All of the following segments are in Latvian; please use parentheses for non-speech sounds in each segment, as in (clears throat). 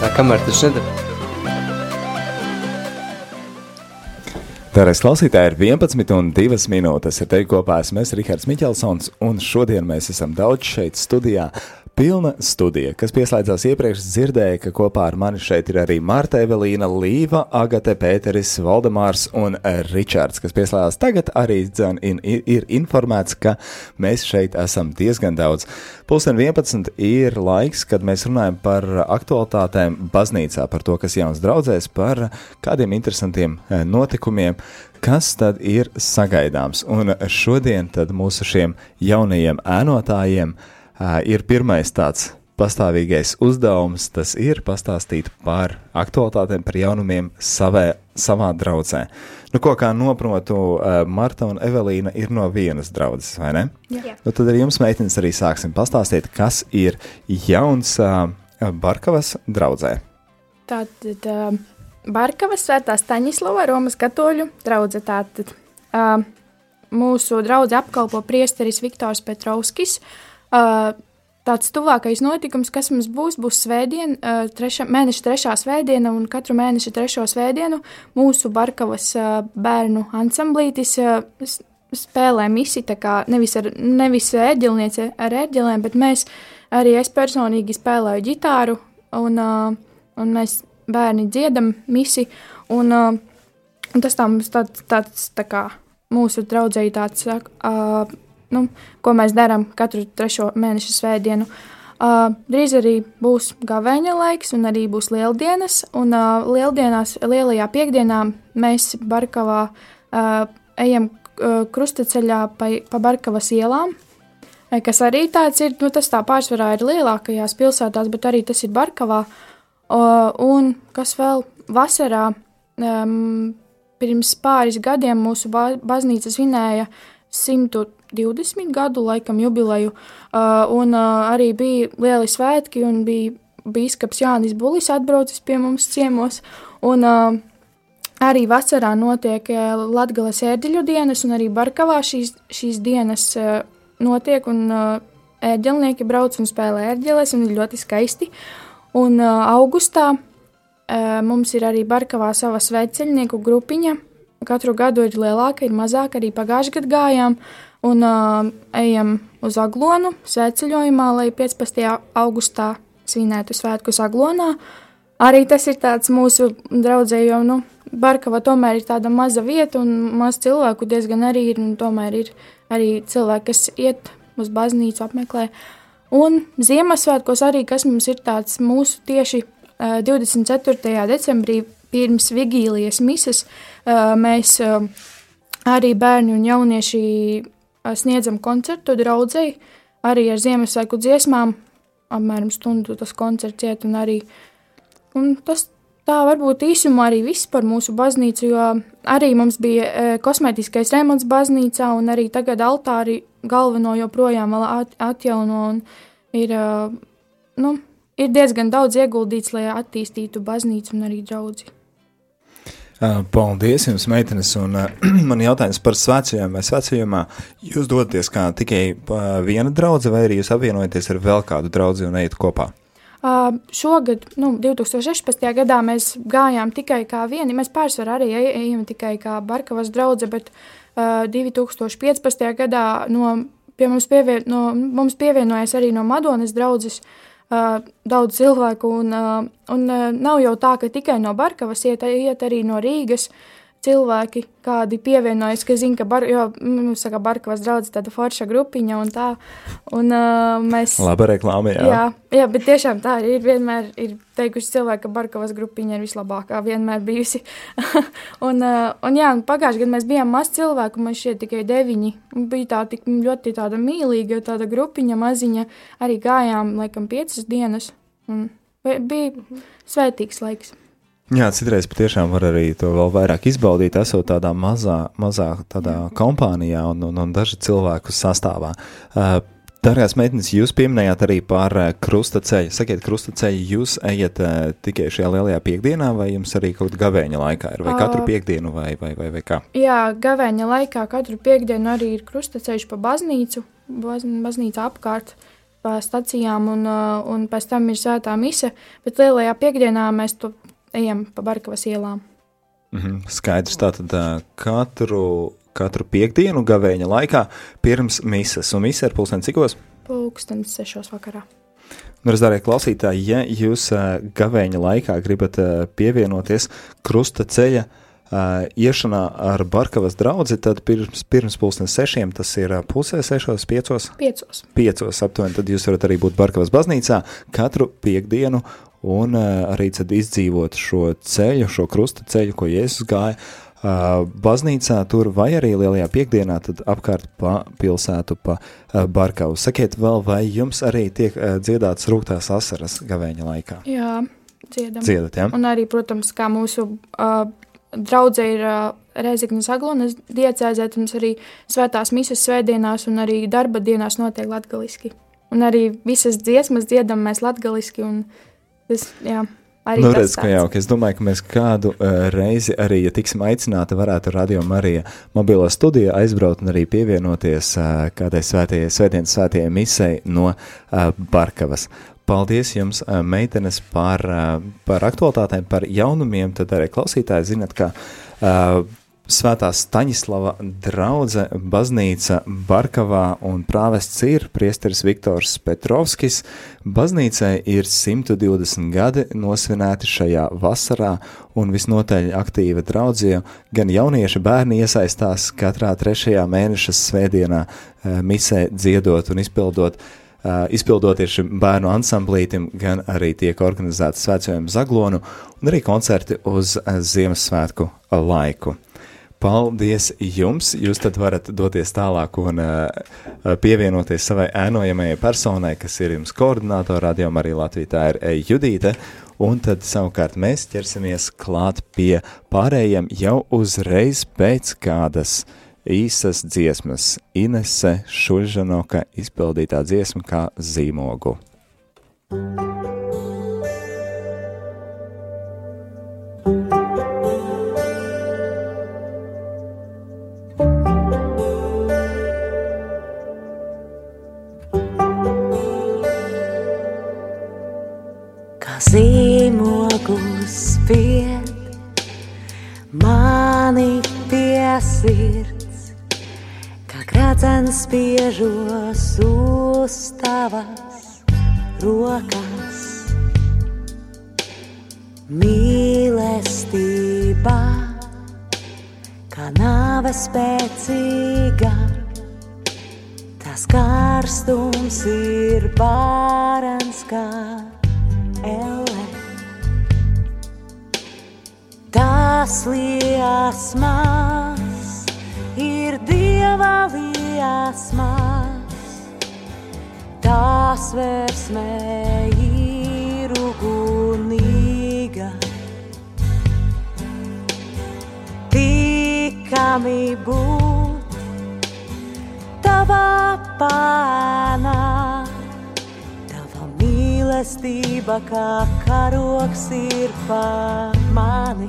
Tā kamēr tas nedara. Darēs klausītāji ir 11 un 2 minūtes. Ar tevi kopā esmu es, Rihards Miķelsons, un šodien mēs esam daudz šeit studijā Pilna studija, kas pieslēdzās iepriekš, dzirdēja, ka kopā ar mani šeit ir arī Marta Evelīna, Līva, Agate, Pēteris, Valdemārs un Ričards, kas pieslēdzās tagad arī dzen, in, ir informēts, ka mēs šeit esam diezgan daudz. Pulsen 11 ir laiks, kad mēs runājam par aktualitātēm baznīcā, par to, kas jauns draudzēs, par kādiem interesantiem eh, notikumiem, kas tad ir sagaidāms. Un šodien tad mūsu šiem jaunajiem ēnotājiem ir pirmais tāds pastāvīgais uzdevums, tas ir pastāstīt par aktualitātēm, par jaunumiem savē, savā draudzē. Nu, ko kā noprotu, Marta un Evelīna ir no vienas draudzes, vai ne? Jā. Nu, tad ar jums, meitenes, arī sāksim pastāstīt, kas ir jauns uh, Barkavas draudzē. Tātad uh, Barkavas svētā Staņislava Romas katoļu draudze. Tātad uh, mūsu draudze apkalpo priesteris Viktors Petrovskis. Uh, Uh, tāds tuvākais notikums, kas mums būs, būs svētdiena, treša, mēneša trešā svētdiena, un katru mēneša trešo svētdienu mūsu Barkavas bērnu ansamblītis spēlē misi, tā kā nevis ar nevis ērģelniece ar ērģelēm, bet mēs arī es personīgi spēlēju ģitāru, un, un mēs bērni dziedam misi, un, un tas tā mums tāds, tāds tā kā mūsu draudzēji tāds, uh, nu, ko mēs darām katru trešo mēneša svētdienu. Uh, drīz arī būs gavēņa laiks, un arī būs lieldienas. Un uh, lieldienās, lielajā piekdienā mēs Barkavā uh, ejam uh, krustaceļā pa, pa Barkavas ielām, kas arī tāds ir, nu, tas tā pārsvarā ir lielākajās pilsētās, bet arī tas ir Barkavā. Uh, un kas vēl vasarā, um, pirms pāris gadiem mūsu ba baznīca svinēja 100 20 gadu laikam jubileju, uh, un uh, arī bija lieli svētki, un bija bīskaps Jānis Bulis atbraucis pie mums ciemos, un uh, arī vasarā notiek Latgales ērģeļu dienas, un arī Barkavā šīs, šīs dienas notiek, un ērģelnieki brauc un spēlē ērģeles, un ir ļoti skaisti, un augustā mums ir arī Barkavā sava svētceļnieku grupiņa, katru gadu ir lielāka, ir mazāka, arī pagājušajā gadā gājām, uh, un uh, ejam uz Aglonu svētceļojumā, lai 15. augustā svinētu svētkus Aglonā. Arī tas ir tāds mūsu draudzē, jo, nu, Barkava tomēr ir tāda maza vieta un maz cilvēku diezgan arī ir, un tomēr ir arī cilvēki, kas iet uz baznīcu apmeklē. Un Ziemassvētkos arī, kas mums ir tāds mūsu tieši uh, 24. decembrī pirms Vigīlijas mises, uh, mēs uh, arī bērni un jaunieši sniedzam koncertu draudzēji, arī ar Ziemassvētku dziesmām. Apmēram stundu tas koncerts iet, un arī un tas tā varbūt īsumā arī viss par mūsu baznīcu, jo arī mums bija e, kosmētiskais remonts baznīcā, un arī tagad altāri galveno joprojām vēl at, atjauno, un ir, e, nu, ir diezgan daudz ieguldīts, lai attīstītu baznīcu un arī draudzi. Paldies jums, meitenes, un (clears throat) man jautājums par svētceļiem vai svētceļojumā. Jūs dodaties kā tikai viena draudze, vai arī jūs apvienojaties ar vēl kādu draudzi un ejat kopā? Uh, šogad, nu, 2016. gadā mēs gājām tikai kā vieni. Mēs pārsvarā arī ejam tikai kā Barkavas drauga, bet uh, 2015. gadā no, pie mums, pievien, no, mums pievienojas arī no Madonas draudzes uh, uh, daudz cilvēku, un, uh, un uh, nav jau tā, ka tikai no Barkavas iet, iet arī no Rīgas cilvēki, kādi pievienojas, ka zina, ka bar, jo, mums saka, Barkavas draudz tāda forša grupiņa un tā, un uh, mēs... Laba reklāma, jā. Jā, jā, bet tiešām tā ir vienmēr ir teikuši cilvēki, ka Barkavas grupiņa ir vislabākā vienmēr bijusi. (laughs) un, uh, un jā, un pagājuši, kad mēs bijām maz cilvēku, man šķiet tikai deviņi, bija tā tik ļoti tāda mīlīga, tāda grupiņa maziņa, arī gājām, laikam, piecas dienas, un bija svētīgs laiks. Jā, citreiz patiešām var arī to vēl vairāk izbaudīt, esot tādā mazā, mazā tādā kompānijā un, un, un daži cilvēku sastāvā. Uh, Dargās meitenes, jūs pieminējāt arī par uh, krustaceļu. Sakiet, krustaceļu jūs ejat uh, tikai šajā lielajā piekdienā, vai jums arī kaut kāda gavēņa laikā ir, vai katru piekdienu, vai, vai, vai, vai kā? Jā, gavēņa laikā katru piekdienu arī ir krustaceļš pa baznīcu, baz, baznīca apkārt. pa stacijām, un, uh, un pēc tam ir svētā mise. Bet lielajā piekdienā mēs to ejam pa Barkavas ielām. Mm -hmm. Skaidrs, tātad katru, katru piekdienu gavēņa laikā pirms mises, un mise ir pulksten cikos? Pulksten sešos vakarā. Nu, darbie klausītāji, ja jūs gavēņa laikā gribat pievienoties krusta ceļa iešanā ar Barkavas draugu, tad pirms, pirms pusdienas sešiem, tas ir pusē sešos, piecos. Piecos. Piecos aptuveni, tad jūs varat arī būt Barkavas baznīcā katru piekdienu un uh, arī izdzīvot šo ceļu, šo krusta ceļu, ko Jēzus gāja. Uh, baznīcā tur vai arī lielajā piekdienā, tad apkārt pa pilsētu, pa uh, Barkavu. Sakiet vēl, vai jums arī tiek dziedāts rūktās asaras gavēņa laikā? Jā, dziedam. Dziedat, jā? Un arī, protams, kā mūsu uh, Draudze ir uh, Reizeknas Aglonas diecēzē, mums arī svētās misas svētdienās un arī darba dienās notiek latgaliski. Un arī visas dziesmas dziedam mēs latgaliski, un tas, jā, arī nu, redz, ka jauki. Es domāju, ka mēs kādu uh, reizi arī, ja tiksim aicināti, varētu Radio Marija mobilā studijā aizbraukt un arī pievienoties uh, kādai svētajai, svētdienas svētajai misei no uh, Barkavas. Paldies jums, meitenes, par, par aktualitātēm, par jaunumiem. Tad arī klausītāji zinat, ka uh, Svētā Staņislava drauga baznīca Barkavā un prāvests ir priesteris Viktors Petrovskis. Baznīcai ir 120 gadi nosvinēti šajā vasarā, un visnotaļ aktīva draudzība. Gan jaunieši bērni iesaistās katrā trešajā mēneša svētdienā misē dziedot un izpildot Uh, izpildot šim bērnu ansamblītim, gan arī tiek organizēta svētceļojuma zaglonu un arī koncerti uz uh, Ziemassvētku laiku. Paldies jums! Jūs tad varat doties tālāk un uh, pievienoties savai ēnojamajai personai, kas ir jums koordinātora radījuma arī Latvijā, tā ir Judīte. Un tad savukārt mēs ķersimies klāt pie pārējiem jau uzreiz pēc kādas īsas dziesmas Inese Šuļžanoka izpildītā dziesma kā zīmogu. Kā nāve spēcīga, tas karstums ir bārens kā elle. Tas liesmas ir dieva liesmas, tās versmē Tikami būt. Tavā pānā, tava mīlestība kā karoks ir pa mani.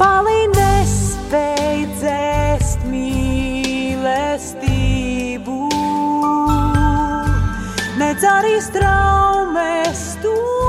Pali nespēj dzēst mīlestību, nedz arī straumes to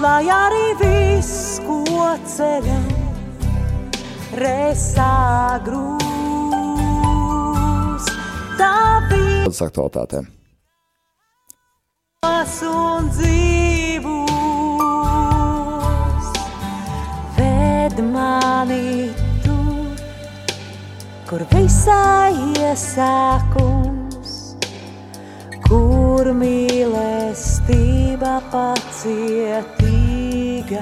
Lai arī viss, ko ceļam, resā grūs, tā bija. Aktualitātēm un dzīvos, ved mani tur, kur visā iesākums, kur mīlestība pacietīga,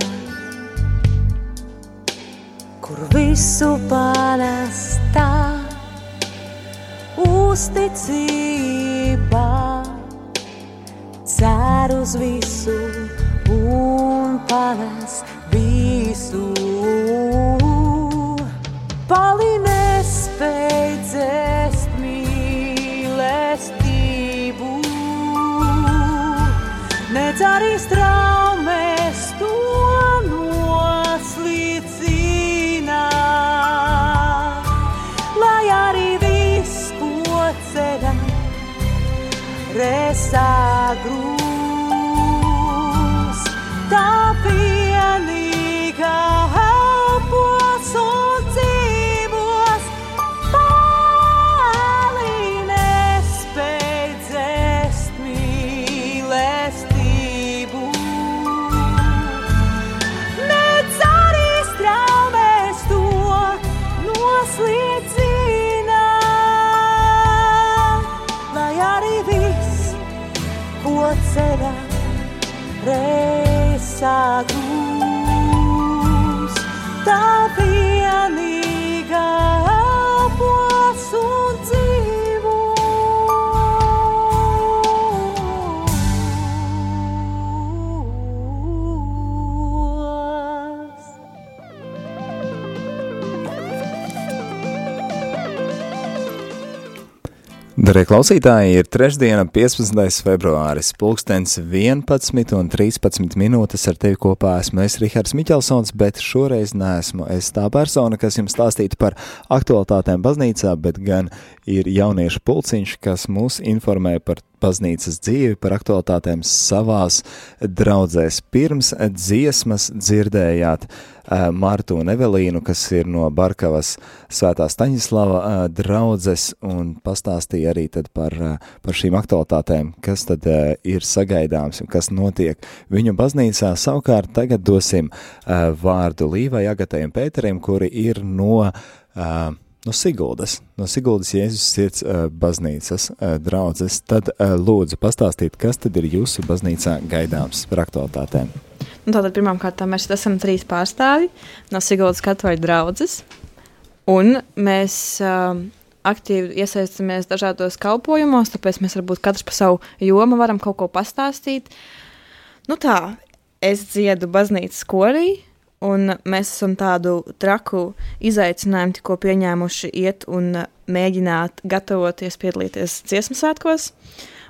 kur visu panestā uzticībā cer uz visu un panes visu. Pali nespēj dzēst mīlestību, nedz arī straumēs sa Darbie klausītāji, ir trešdiena, 15. februāris, pulkstenis 11 un 13 minūtes ar tevi kopā esmu es, Rihards Miķelsons, bet šoreiz neesmu es tā persona, kas jums stāstītu par aktualitātēm baznīcā, bet gan ir jauniešu pulciņš, kas mūs informē par baznīcas dzīvi, par aktualitātēm savās draudzēs. Pirms dziesmas dzirdējāt uh, Martu un Evelīnu, kas ir no Barkavas svētā Staņislava uh, draudzes un pastāstīja arī tad par, uh, par šīm aktualitātēm, kas tad ir sagaidāms un kas notiek viņu baznīcā. Savukārt tagad dosim vārdu Līvai, Agatai un Pēterim, kuri ir no uh, no Siguldas, no Siguldas Jēzus sirds uh, baznīcas uh, draudzes, tad uh, lūdzu pastāstīt, kas tad ir jūsu baznīcā gaidāms par aktualitātēm. Nu, tātad pirmkārt mēs esam trīs pārstāvji no Siguldas katoļu draudzes, un mēs aktīvi iesaistamies dažādos kalpojumos, tāpēc mēs varbūt katrs pa savu jomu varam kaut ko pastāstīt. Nu tā, es dziedu baznīcas korī, un mēs esam tādu traku izaicinājumu tikko pieņēmuši iet un mēģināt gatavoties piedalīties dziesmu svētkos.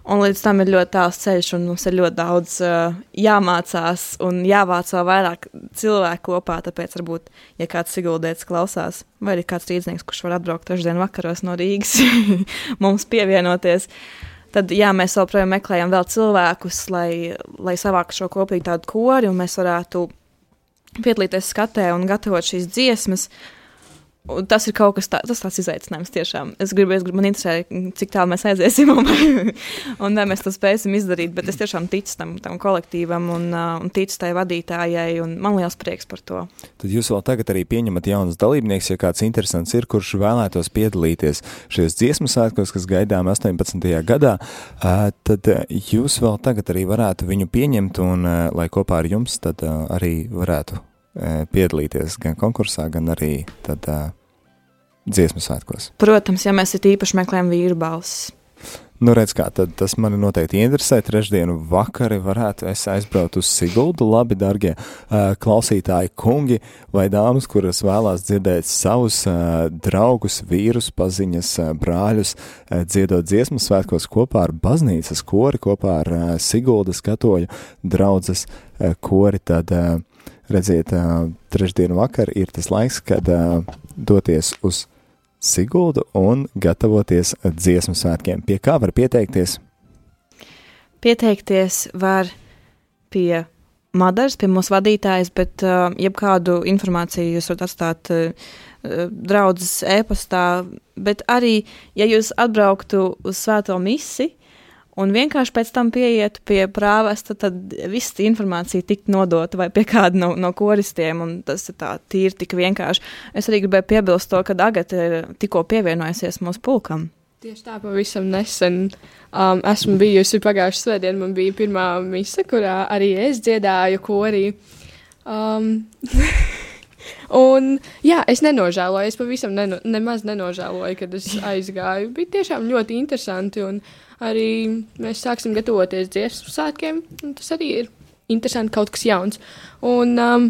Un līdz tam ir ļoti tāls ceļš, un mums ir ļoti daudz uh, jāmācās un jāvāc vēl vairāk cilvēku kopā. Tāpēc, varbūt, ja kāds siguldēts klausās, vai arī kāds rīznieks, kurš var atbraukt trešdien vakaros no Rīgas, (laughs) mums pievienoties, tad jā, mēs joprojām meklējam vēl cilvēkus, lai, lai savāktu šo kopīgu tādu kori, un mēs varētu piedalīties skatē un gatavot šīs dziesmas. Un tas ir kaut kas tāds, tas tāds izaicinājums tiešām. Es gribu, es gribu, man interesē, cik tālu mēs aiziesim un, (laughs) un vai mēs to spēsim izdarīt, bet es tiešām ticu tam, tam kolektīvam un, uh, un ticu tai vadītājai, un man liels prieks par to. Tad jūs vēl tagad arī pieņemat jaunus dalībniekus, ja kāds interesants ir, kurš vēlētos piedalīties šajos dziesmu svētkos, kas gaidām 18. gadā, uh, tad jūs vēl tagad arī varētu viņu pieņemt un, uh, lai kopā ar jums tad uh, arī varētu piedalīties gan konkursā, gan arī tad, uh, dziesmu svētkos. Protams, ja mēs īpaši meklējam vīru balsis. Nu, redz, kā tad tas mani noteikti interesē. Trešdienu vakari varētu es aizbraukt uz Siguldu. Labi, darbie uh, klausītāji, kungi vai dāmas, kuras vēlās dzirdēt savus uh, draugus, vīrus, paziņas, uh, brāļus, uh, dziedot dziesmu svētkos kopā ar baznīcas kori, kopā ar uh, Siguldas katoļu draudzes uh, kori, tad uh, redziet, trešdienu vakar ir tas laiks, kad doties uz Siguldu un gatavoties dziesmu svētkiem. Pie kā var pieteikties? Pieteikties var pie Madaras, pie mūsu vadītājas, bet uh, jebkādu informāciju jūs varat atstāt uh, draudzes e-pastā, bet arī, ja jūs atbrauktu uz svēto misi, un vienkārši pēc tam pieiet pie prāvesta, tad viss informācija tik nodota vai pie kāda no, no koristiem, un tas ir tā tīri tik vienkārši. Es arī gribēju piebilst to, ka Agata ir tikko pievienojusies mūsu pulkam. Tieši tā, pavisam nesen um, esmu bijusi pagājušā svētdienā. Man bija pirmā mise, kurā arī es dziedāju korī. Um, (laughs) un, jā, es nenožēloju, es pavisam neno, nemaz nenožēloju, kad es aizgāju. Bija tiešām ļoti interesanti. Un arī mēs sāksim gatavoties dziesmu svētkiem. Tas arī ir interesanti, kaut kas jauns. Un um,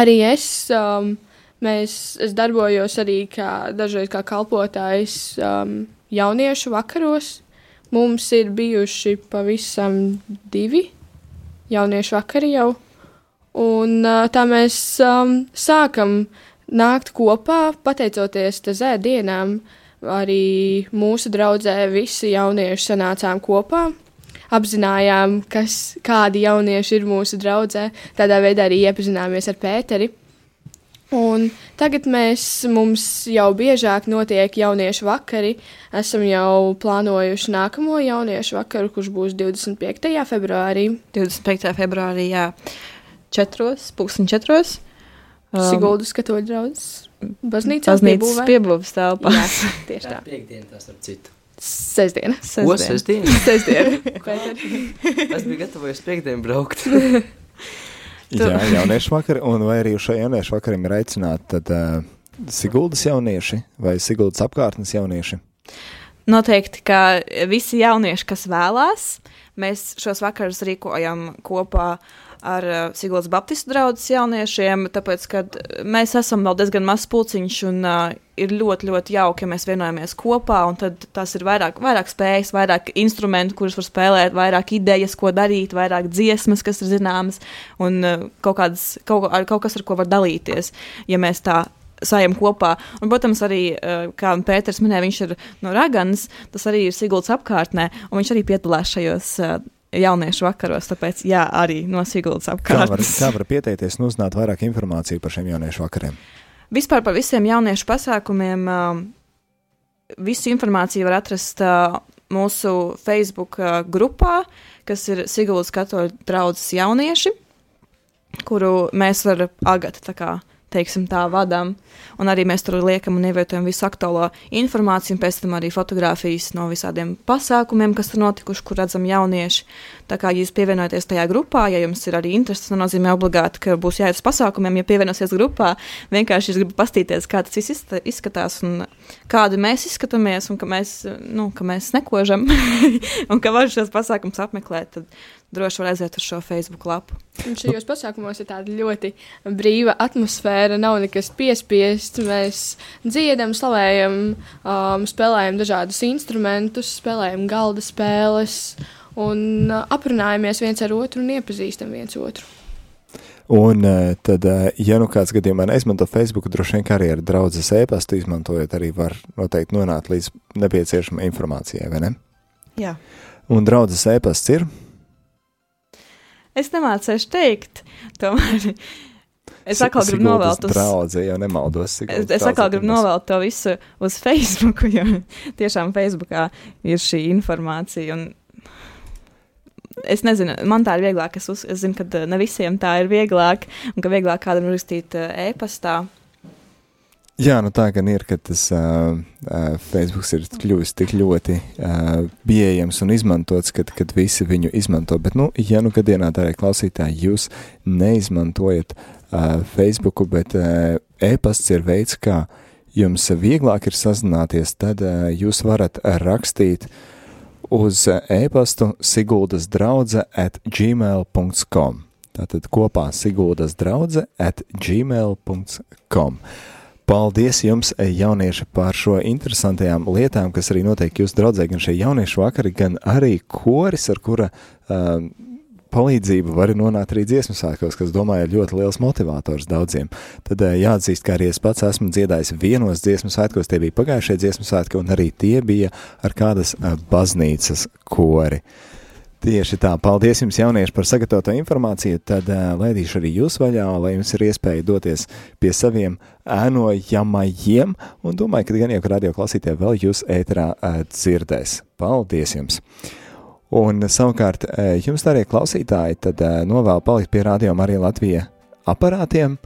arī es. Um, Mēs, es darbojos arī kā, dažreiz kā kalpotājs um, jauniešu vakaros. Mums ir bijuši pavisam divi jauniešu vakari jau. Un uh, tā mēs um, sākam nākt kopā, pateicoties tezē dienām. Arī mūsu draudzē visi jaunieši sanācām kopā. Apzinājām, kas, kādi jaunieši ir mūsu draudzē. Tādā veidā arī iepazināmies ar Pēteri. Un tagad mēs, mums jau biežāk notiek jauniešu vakari. Esam jau plānojuši nākamo jauniešu vakaru, kurš būs 25. februārī. 25. februārī, jā, 4. pusdien 4. Um, Siguldas katoļu draugs. Baznīcā Baznīcas piebūves telpā. Jā, tieši tā. Piekdiena tas ar citu. Sestdiena. Ko sestdiena? (laughs) Sestdiena. es biju gatavojies piekdienu braukt. (laughs) Jā, jauniešu vakari, un vai arī uz šo jauniešu vakariem ir aicināti tad uh, Siguldas jaunieši vai Siguldas apkārtnes jaunieši? Noteikti, ka visi jaunieši, kas vēlās, mēs šos vakarus rīkojam kopā ar uh, Siguldas Baptistu draugus jauniešiem, tāpēc, ka mēs esam vēl diezgan mazs pulciņš un uh, ir ļoti, ļoti jauki, ja mēs vienojamies kopā, un tad tas ir vairāk, vairāk spējas, vairāk instrumentu, kurus var spēlēt, vairāk idejas, ko darīt, vairāk dziesmas, kas ir zināmas, un uh, kaut, kādas, kaut, kaut kas, ar ko var dalīties, ja mēs tā sajām kopā. Un, protams, arī, uh, kā Pēters minēja, viņš ir no Raganas, tas arī ir Siguldas apkārtnē, un viņš arī piedalās šajos uh, jauniešu vakaros. Tāpēc, jā, arī no Siguldas Kā var, apkārtnes. kā var pieteikties un uzzināt vairāk informāciju par šiem jauniešu vakariem? Vispār par visiem jauniešu pasākumiem um, visu informāciju var atrast mūsu Facebook grupā, kas ir Siguldas katoļu draugs jaunieši, kuru mēs ar Agatu tā kā teiksim, tā vadām. Un arī mēs tur liekam un ievietojam visu aktuālo informāciju, un pēc tam arī fotografijas no visādiem pasākumiem, kas tur notikuši, kur redzam jaunieši. Tā kā jūs pievienojaties tajā grupā, ja jums ir arī interesi, tas nenozīmē obligāti, ka būs jāiet uz pasākumiem. Ja pievienosies grupā, vienkārši es gribu pastīties, kā tas viss izskatās un kādi mēs izskatāmies, un ka mēs, nu, ka mēs nekožam, (laughs) un ka var šos pasākumus apmeklēt, tad droši var aiziet uz šo Facebook lapu. Un šajos pasākumos ir tāda ļoti brīva atmosfēra, nav nekas piespiests. Mēs dziedam, slavējam, um, spēlējam dažādus instrumentus, spēlējam galda spēles un uh, aprunājamies viens ar otru un iepazīstam viens otru. Un eh, tad, eh, ja nu kāds gadījumā neizmanto Facebook, droši vien arī ar draudzes e-pastu izmantojot, arī var noteikti nonākt līdz nepieciešamai informācijai, vai ne? Jā. Un draudzes e-pasts ir Es nemācīšu teikt, tomēr. (laughs) Es atkal gribu novēlt uz Draudze, jau nemaldos. Es, es atkal gribu novēlt to visu uz (laughs) Facebook, jo tiešām Facebookā ir šī informācija. Un es nezinu, man tā ir vieglāk. Es, uz, es zinu, ka eh, ne visiem tā ir vieglāk, un ka vieglāk kādam rakstīt uh, e-pastā. Jā, nu tā gan ir, ka tas uh, uh, Facebook ir kļuvis tik ļoti uh, pieejams un izmantots, kad, kad visi viņu izmanto. Bet, nu, ja nu gadienā arī klausītāji jūs neizmantojat uh, Facebook, bet uh, e-pasts ir veids, kā jums vieglāk ir sazināties, tad uh, jūs varat rakstīt uz e-pastu siguldas draudze at gmail.com. Tātad kopā siguldas draudze at gmail.com. Paldies jums, jaunieši, par šo interesantajām lietām, kas arī notiek jūsu draudzē, gan šie jauniešu vakari, gan arī koris, ar kura uh, palīdzību var nonākt arī dziesmu svētkos, kas, domāju, ir ļoti liels motivators daudziem. Tad uh, jāatzīst, ka arī es pats esmu dziedājis vienos dziesmu svētkos, tie bija pagājušie dziesmu svētki, un arī tie bija ar kādas uh, baznīcas kori. Tieši tā, paldies jums, jaunieši, par sagatavoto informāciju. Tad uh, laidīšu arī jūs vaļā, lai jums ir iespēja doties pie saviem ēnojamajiem. Un domāju, ka gan jau radio klausītāji vēl jūs ēterā uh, dzirdēs. Paldies jums! Un savukārt uh, jums, darbie klausītāji, tad uh, novēlu palikt pie radio Marija Latvija aparātiem.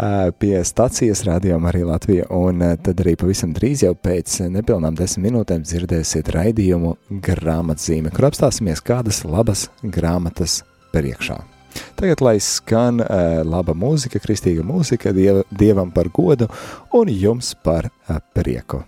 Uh, pie stācijas rādījuma arī Latvija, un tad arī pavisam drīz jau pēc nepilnām desmit minūtēm dzirdēsiet raidījumu grāmatzīme, kur apstāsimies kādas labas grāmatas priekšā. Tagad, lai skan uh, laba mūzika, kristīga mūzika, dieva, dievam par godu un jums par uh, prieku.